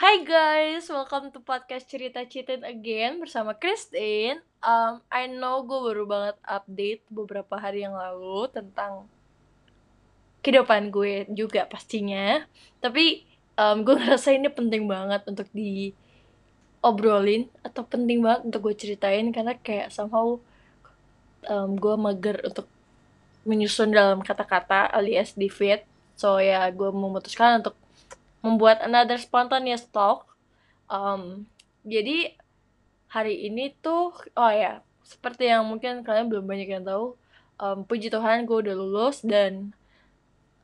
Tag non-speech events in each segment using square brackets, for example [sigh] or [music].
Hai guys, welcome to podcast Cerita Citin again bersama Christine. Um, I know gue baru banget update beberapa hari yang lalu tentang kehidupan gue juga pastinya. Tapi um, gue ngerasa ini penting banget untuk diobrolin atau penting banget untuk gue ceritain karena kayak somehow um, gue mager untuk menyusun dalam kata-kata alias di. So ya gue memutuskan untuk membuat another spontaneous talk. Um, jadi hari ini tuh, oh ya, seperti yang mungkin kalian belum banyak yang tahu, um, puji Tuhan gue udah lulus dan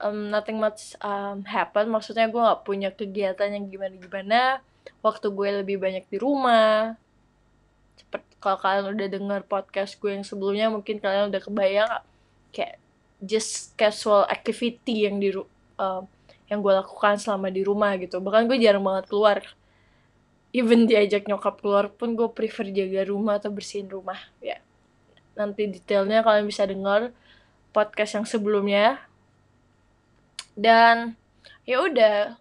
um, nothing much um, happen. Maksudnya gue nggak punya kegiatan yang gimana-gimana. Waktu gue lebih banyak di rumah. Seperti kalau kalian udah denger podcast gue yang sebelumnya, mungkin kalian udah kebayang kayak just casual activity yang di um, yang gue lakukan selama di rumah gitu. Bahkan gue jarang banget keluar. Even diajak nyokap keluar pun gue prefer jaga rumah atau bersihin rumah. Ya nanti detailnya kalian bisa dengar podcast yang sebelumnya. Dan ya udah.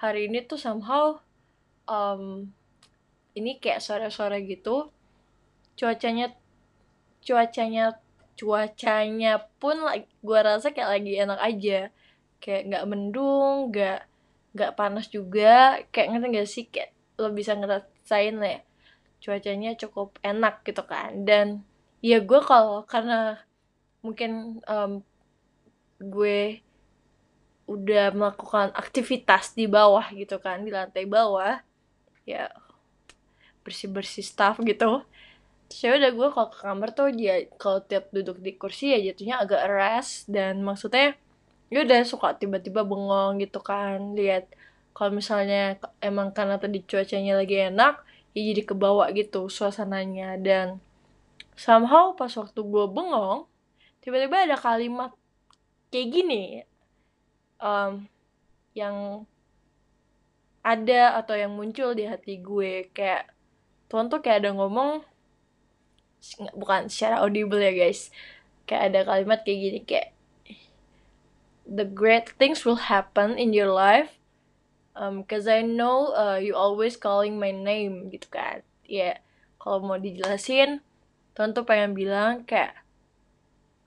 Hari ini tuh somehow um, ini kayak sore-sore gitu. Cuacanya cuacanya cuacanya pun gue rasa kayak lagi enak aja kayak nggak mendung nggak nggak panas juga. Kayak ngerti gak sih? Kayak lo bisa ngerasain lah ya cuacanya cukup enak gitu kan. Dan ya gue kalau karena mungkin um, gue udah melakukan aktivitas di bawah gitu kan di lantai bawah ya bersih bersih staff gitu. Saya ya udah gue kalau ke kamar tuh dia kalau tiap duduk di kursi ya jatuhnya agak rest dan maksudnya ya udah suka tiba-tiba bengong gitu kan lihat kalau misalnya emang karena tadi cuacanya lagi enak ya jadi kebawa gitu suasananya. Dan somehow pas waktu gue bengong tiba-tiba ada kalimat kayak gini um, yang ada atau yang muncul di hati gue. Kayak Tuhan tuh kayak ada ngomong bukan secara audible ya guys kayak ada kalimat kayak gini kayak the great things will happen in your life um, cause I know uh, you always calling my name gitu kan ya yeah, kalau mau dijelasin Tuhan tuh pengen bilang kayak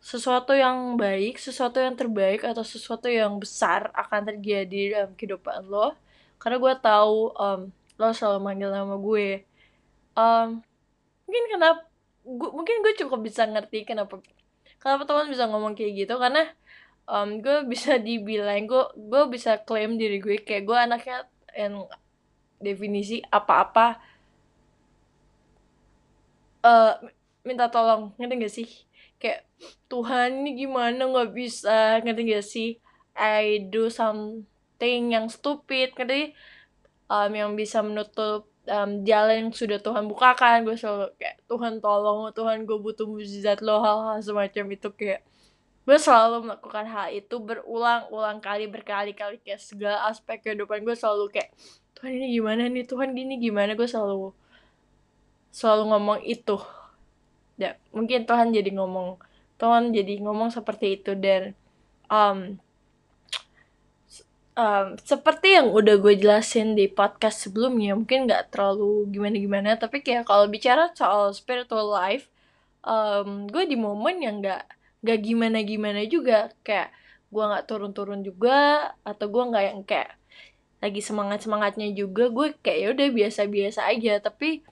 sesuatu yang baik, sesuatu yang terbaik atau sesuatu yang besar akan terjadi dalam kehidupan lo. Karena gue tahu um, lo selalu manggil nama gue. Um, mungkin kenapa, gue, mungkin gue cukup bisa ngerti kenapa kenapa teman bisa ngomong kayak gitu karena um, gue bisa [laughs] dibilang gue gue bisa klaim diri gue kayak gue anaknya yang definisi apa-apa. Uh, minta tolong ngerti gak sih? Kayak Tuhan ini gimana? Nggak bisa. Ngerti gak sih? I do something yang stupid ngerti? Um, yang bisa menutup um, jalan yang sudah Tuhan bukakan. Gue selalu kayak Tuhan tolong Tuhan gue butuh mujizat lo hal-hal semacam itu kayak gue selalu melakukan hal itu berulang-ulang kali berkali-kali kayak segala aspek kehidupan gue selalu kayak Tuhan ini gimana nih? Tuhan gini gimana? Gue selalu selalu ngomong itu. Ya mungkin Tuhan jadi ngomong Tuhan jadi ngomong seperti itu dan um, um, seperti yang udah gue jelasin di podcast sebelumnya mungkin nggak terlalu gimana gimana tapi kayak kalau bicara soal spiritual life um, gue di momen yang nggak gak gimana gimana juga. Kayak gue nggak turun-turun juga atau gue nggak yang kayak lagi semangat semangatnya juga gue kayak ya udah biasa-biasa aja. Tapi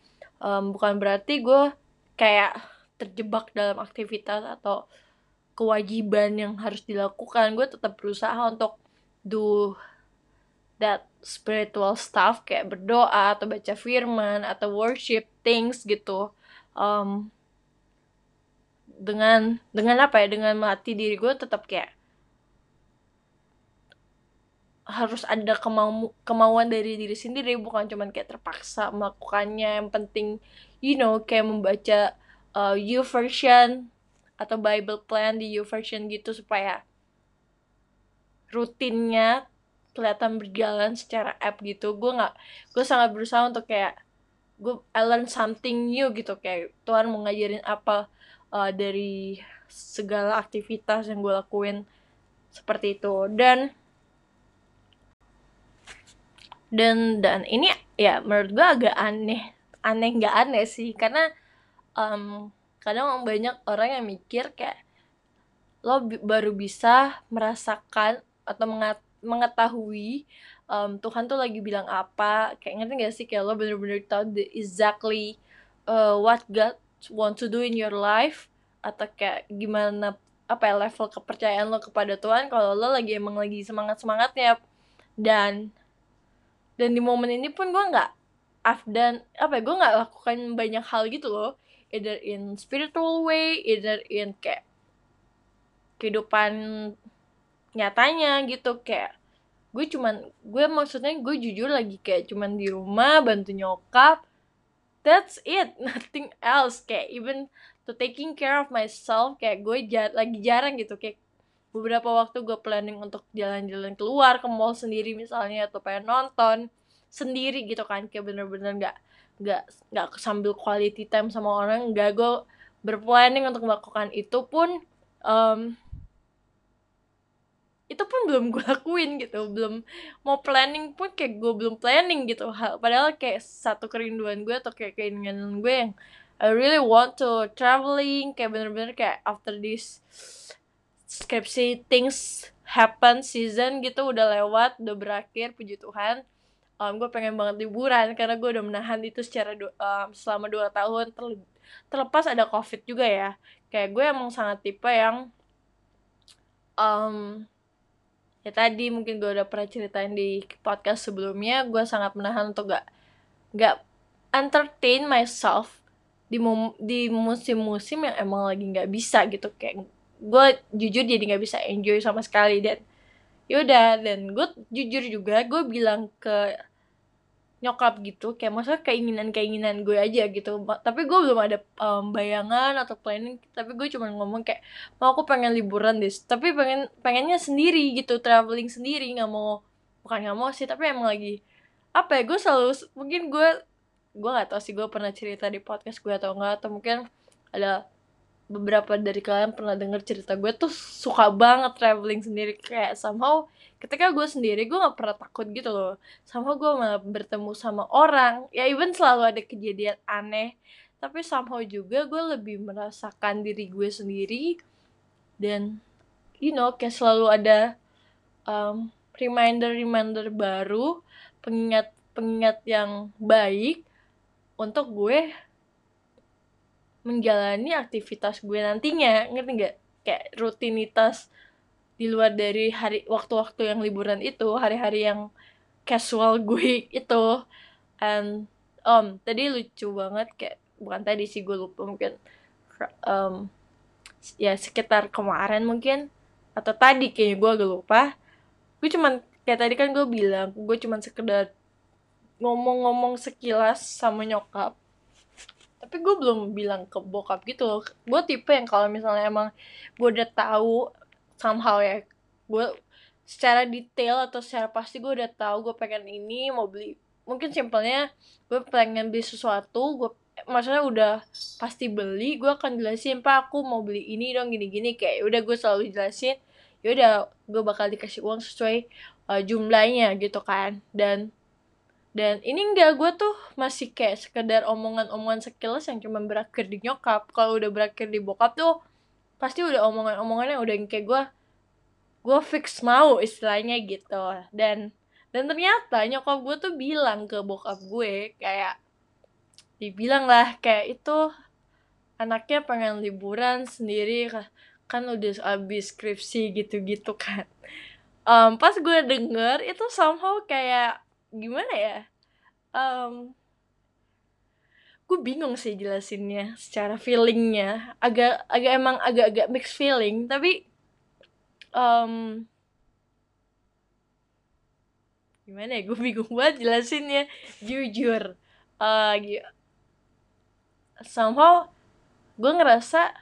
um, bukan berarti gue kayak terjebak dalam aktivitas atau kewajiban yang harus dilakukan. Gue tetap berusaha untuk do that spiritual stuff kayak berdoa atau baca firman atau worship things gitu. Um, dengan dengan apa ya? Dengan mati diri gue tetap kayak harus ada kemau kemauan dari diri sendiri bukan cuman kayak terpaksa melakukannya. Yang penting you know kayak membaca uh, U version atau Bible plan di U version gitu supaya rutinnya kelihatan berjalan secara app gitu. Gue nggak gue sangat berusaha untuk kayak gue I learn something new gitu. Kayak Tuhan mau ngajarin apa uh, dari segala aktivitas yang gue lakuin seperti itu. Dan dan dan ini ya menurut gue agak aneh aneh nggak aneh sih. Karena um, kadang banyak orang yang mikir kayak lo baru bisa merasakan atau mengetahui um, Tuhan tuh lagi bilang apa. Kayak ngerti gak sih? Kayak lo bener-bener tahu the exactly uh, what God want to do in your life atau kayak gimana apa ya level kepercayaan lo kepada Tuhan kalau lo lagi emang lagi semangat semangatnya dan dan di momen ini pun gue nggak dan apa ya gue nggak lakukan banyak hal gitu loh. Either in spiritual way either in kayak kehidupan nyatanya gitu kayak gue cuman gue maksudnya gue jujur lagi kayak cuman di rumah bantu nyokap that's it. [laughs] Nothing else. Kayak even to taking care of myself kayak gue jar lagi jarang gitu. Kayak beberapa waktu gue planning untuk jalan-jalan keluar ke mall sendiri misalnya atau pengen nonton sendiri gitu kan. Kayak bener-bener nggak nggak nggak sambil quality time sama orang nggak. Gue berplanning untuk melakukan itu pun um, itu pun belum gue lakuin gitu belum mau planning pun kayak gue belum planning gitu. Padahal kayak satu kerinduan gue atau kayak keinginan gue yang I really want to traveling kayak bener-bener kayak after this skripsi things happen season gitu udah lewat udah berakhir puji Tuhan um, gue pengen banget liburan karena gue udah menahan itu secara um, selama dua tahun. Terlepas ada covid juga ya. Kayak gue emang sangat tipe yang um, ya tadi mungkin gue udah pernah ceritain di podcast sebelumnya gue sangat menahan untuk gak gak entertain myself di mum, di musim-musim yang emang lagi nggak bisa gitu. Kayak gue jujur jadi nggak bisa enjoy sama sekali dan yaudah dan gue jujur juga gue bilang ke nyokap gitu kayak maksudnya keinginan-keinginan gue aja gitu. Tapi gue belum ada um, bayangan atau planning tapi gue cuma ngomong kayak mau aku pengen liburan deh tapi pengen pengennya sendiri gitu traveling sendiri nggak mau bukan nggak mau sih tapi emang lagi apa ya gue selalu mungkin gue gue gak tau sih gue pernah cerita di podcast gue atau enggak atau mungkin ada beberapa dari kalian pernah denger cerita gue tuh suka banget traveling sendiri. Kayak somehow ketika gue sendiri gue nggak pernah takut gitu loh. Sama gue malah bertemu sama orang. Ya even selalu ada kejadian aneh. Tapi somehow juga gue lebih merasakan diri gue sendiri. Dan you know kayak selalu ada um, reminder reminder baru pengingat pengingat yang baik untuk gue menjalani aktivitas gue nantinya ngerti nggak? Kayak rutinitas di luar dari hari waktu-waktu yang liburan itu hari-hari yang casual gue [laughs] itu. And um tadi lucu banget kayak bukan tadi sih gue lupa mungkin um, ya sekitar kemarin mungkin atau tadi kayaknya gue agak lupa. Gue cuman kayak tadi kan gue bilang gue cuman sekedar ngomong-ngomong sekilas sama nyokap tapi gue belum bilang ke bokap gitu gue tipe yang kalau misalnya emang gue udah tahu somehow ya gue secara detail atau secara pasti gue udah tahu gue pengen ini mau beli. Mungkin simpelnya gue pengen beli sesuatu gue maksudnya udah pasti beli gue akan jelasin pak aku mau beli ini dong gini gini kayak udah gue selalu jelasin ya udah gue bakal dikasih uang sesuai uh, jumlahnya gitu kan. Dan dan ini enggak gue tuh masih kayak sekedar omongan-omongan sekilas yang cuma berakhir di nyokap. Kalau udah berakhir di bokap tuh pasti udah omongan-omongannya udah yang kayak gue gue fix mau istilahnya gitu. Dan dan ternyata nyokap gue tuh bilang ke bokap gue kayak dibilang lah kayak itu anaknya pengen liburan sendiri kan udah abis skripsi gitu-gitu kan. Um, pas gue denger itu somehow kayak gimana ya? Um, gue bingung sih jelasinnya secara feelingnya. Agak agak emang agak-agak mixed feeling tapi um, gimana ya? Gue bingung [laughs] banget jelasinnya. Jujur uh, somehow gue ngerasa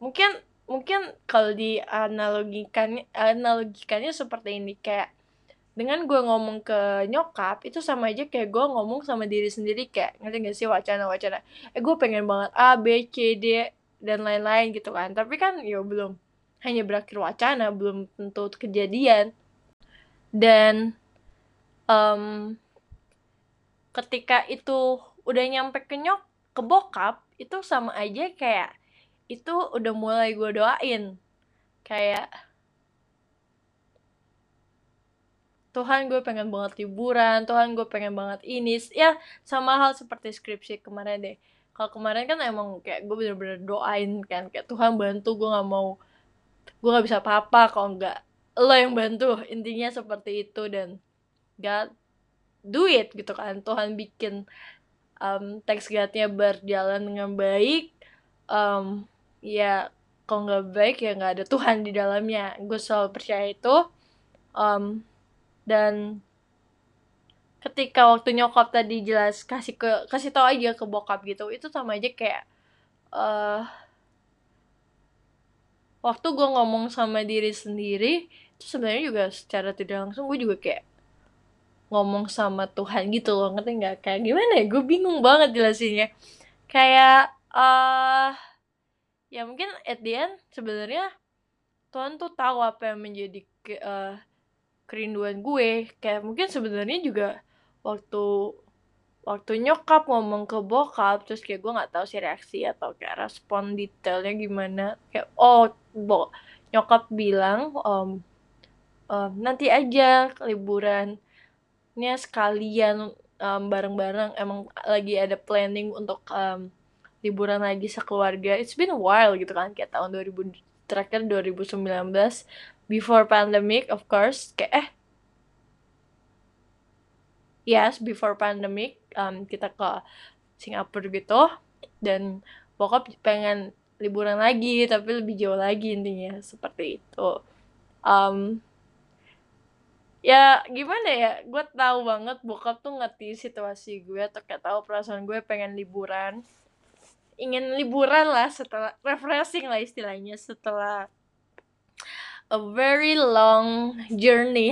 mungkin mungkin kalau di analogikannya analogikannya seperti ini kayak dengan gue ngomong ke nyokap itu sama aja kayak gue ngomong sama diri sendiri kayak ngerti gak sih wacana-wacana. Eh gue pengen banget A B C D dan lain-lain gitu kan. Tapi kan ya belum hanya berakhir wacana belum tentu kejadian. Dan um, ketika itu udah nyampe ke nyok ke bokap itu sama aja kayak itu udah mulai gue doain. Kayak Tuhan gue pengen banget liburan Tuhan gue pengen banget ini. Ya sama hal seperti skripsi kemarin deh. Kalau kemarin kan emang kayak gue bener-bener doain kan kayak Tuhan bantu gue nggak mau gue nggak bisa apa-apa kalau nggak lo yang bantu. Intinya seperti itu dan God do it gitu kan. Tuhan bikin um, teks God-nya berjalan dengan baik um, ya kalau nggak baik ya nggak ada Tuhan di dalamnya. Gue selalu percaya itu um, dan ketika waktu nyokap tadi jelas kasih ke kasih tau aja ke bokap gitu itu sama aja kayak uh, waktu gue ngomong sama diri sendiri itu sebenarnya juga secara tidak langsung gue juga kayak ngomong sama Tuhan gitu loh ngerti nggak? Kayak gimana ya? Gue bingung banget jelasinnya. Kayak uh, ya mungkin at the end sebenarnya Tuhan tuh tahu apa yang menjadi uh, kerinduan gue. Kayak mungkin sebenarnya juga waktu waktu nyokap ngomong ke bokap terus kayak gue nggak tahu sih reaksi atau kayak respon detailnya gimana. Kayak oh bo nyokap bilang um, um, nanti aja liburannya sekalian um, bareng-bareng. Emang lagi ada planning untuk um, liburan lagi sekeluarga. It's been a while gitu kan kayak tahun 2000 terakhir 2019 before pandemic of course kayak eh yes before pandemic um, kita ke Singapura gitu dan bokap pengen liburan lagi tapi lebih jauh lagi intinya seperti itu. Um, ya gimana ya gue tahu banget bokap tuh ngerti situasi gue atau kayak tahu perasaan gue pengen liburan. Ingin liburan lah setelah refreshing lah istilahnya setelah a very long journey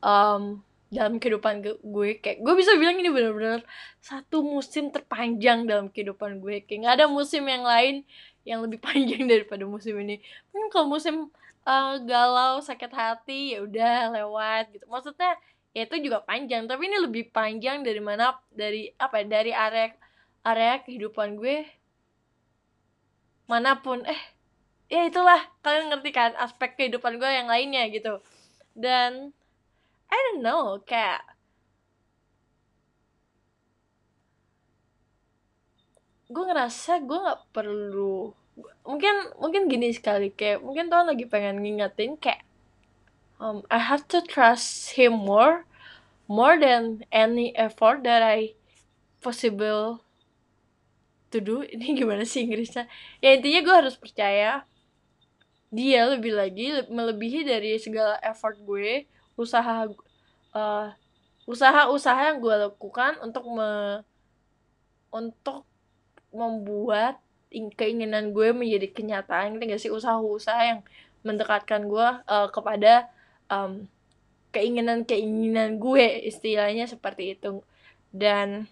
um, dalam kehidupan gue. Kayak gue bisa bilang ini benar-benar satu musim terpanjang dalam kehidupan gue. Kayak nggak ada musim yang lain yang lebih [laughs] panjang daripada musim ini. Mungkin kalau musim uh, galau sakit hati ya udah lewat gitu. Maksudnya ya itu juga panjang. Tapi ini lebih panjang dari mana dari apa ya, dari area area kehidupan gue mana pun. Eh ya itulah. Kalian ngerti kan aspek kehidupan gue yang lainnya gitu. Dan I don't know kayak gue ngerasa gue nggak perlu mungkin mungkin gini sekali kayak mungkin tuh lagi pengen ngingetin kayak um, I have to trust him more more than any effort that I possible to do. [laughs] Ini gimana sih Inggrisnya? Ya intinya gue harus percaya dia lebih lagi melebihi dari segala effort gue usaha uh, usaha-usaha yang gue lakukan untuk me untuk membuat keinginan gue menjadi kenyataan gitu gak sih? Usaha-usaha yang mendekatkan gue uh, kepada um, keinginan-keinginan gue istilahnya seperti itu. Dan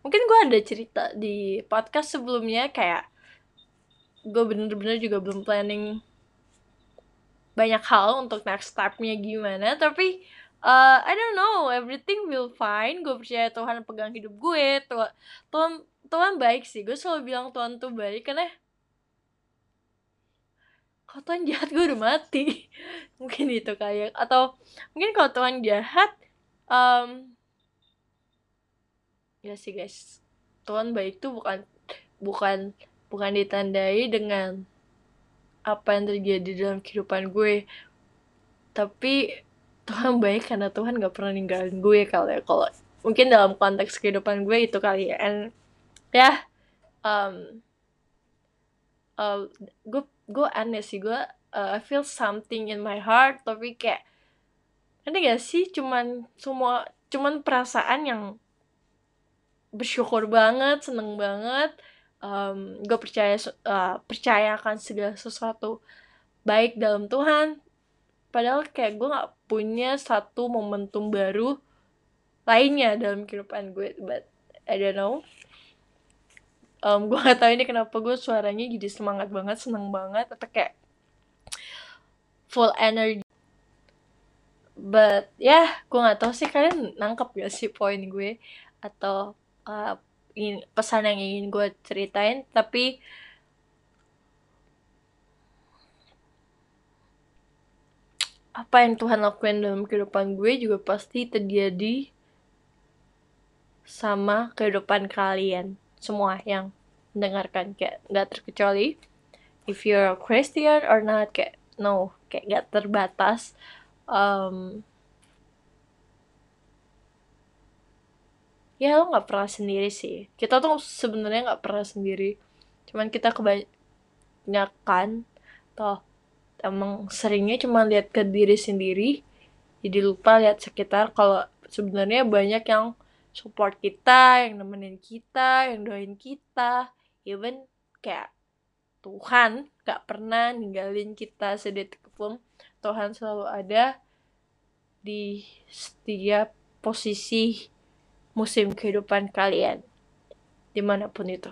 mungkin gue ada cerita di podcast sebelumnya kayak gue bener-bener juga belum planning banyak hal untuk next stepnya gimana tapi uh, I don't know everything will fine. Gue percaya Tuhan pegang hidup gue. Tuhan Tuhan baik sih. Gue selalu bilang Tuhan tuh baik karena kalau Tuhan jahat gue udah mati. [laughs] Mungkin itu kayak atau mungkin kalau Tuhan jahat um, ya sih guys. Tuhan baik tuh bukan bukan bukan ditandai dengan apa yang terjadi dalam kehidupan gue tapi Tuhan baik karena Tuhan gak pernah ninggalin gue kali ya. Kalau mungkin dalam konteks kehidupan gue itu kali ya. And ya yeah, um, uh, gue gue aneh sih. Gue uh, I feel something in my heart tapi kayak nanti gak sih cuman semua cuman perasaan yang bersyukur banget seneng banget um, gue percaya uh, percayakan segala sesuatu baik dalam Tuhan. Padahal kayak gue nggak punya satu momentum baru lainnya dalam kehidupan gue but I don't know. Um, gue gak tahu ini kenapa gue suaranya jadi semangat banget seneng banget atau kayak full energy. But ya yeah, gue nggak tahu sih kalian nangkep gak sih poin gue? Atau uh, pesan yang ingin gue ceritain tapi apa yang Tuhan lakukan dalam kehidupan gue juga pasti terjadi sama kehidupan kalian semua yang mendengarkan. Kayak nggak terkecuali if you're a Christian or not kayak no kayak nggak terbatas. Um, ya lo nggak pernah sendiri sih. Kita tuh sebenarnya nggak pernah sendiri. Cuman kita kebanyakan toh emang seringnya cuma lihat ke diri sendiri. Jadi lupa lihat sekitar. Kalau sebenarnya banyak yang support kita yang nemenin kita yang doain kita. Even kayak Tuhan gak pernah ninggalin kita sedetik pun. Tuhan selalu ada di setiap posisi musim kehidupan kalian di mana pun itu.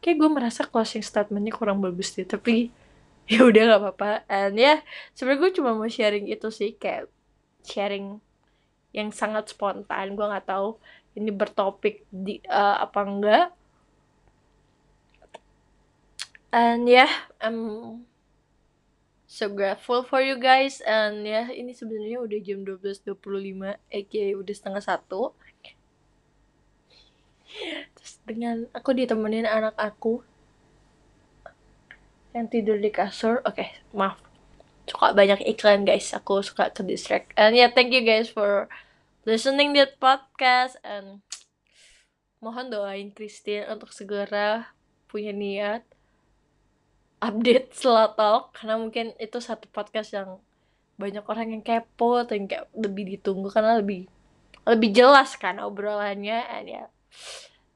Kayak gue merasa closing statementnya kurang bagus deh tapi [laughs] ya udah gak apa-apa. And ya yeah, sebenarnya gue cuma mau sharing itu sih kayak sharing yang sangat spontan. Gue nggak tahu ini bertopik di uh, apa enggak. And ya yeah, I'm so grateful for you guys. And ya yeah, ini sebenarnya udah jam 12.25 aka udah setengah satu terus dengan aku ditemenin anak aku yang tidur di kasur. Oke okay, maaf. Suka banyak iklan guys. Aku suka ke distract. And yeah, thank you guys for listening the podcast. And mohon doain Christine untuk segera punya niat update Selatalk karena mungkin itu satu podcast yang banyak orang yang kepo atau yang kayak lebih ditunggu. Karena lebih lebih jelas kan obrolannya. And ya yeah.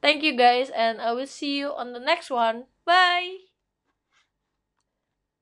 Thank you guys and I will see you on the next one. Bye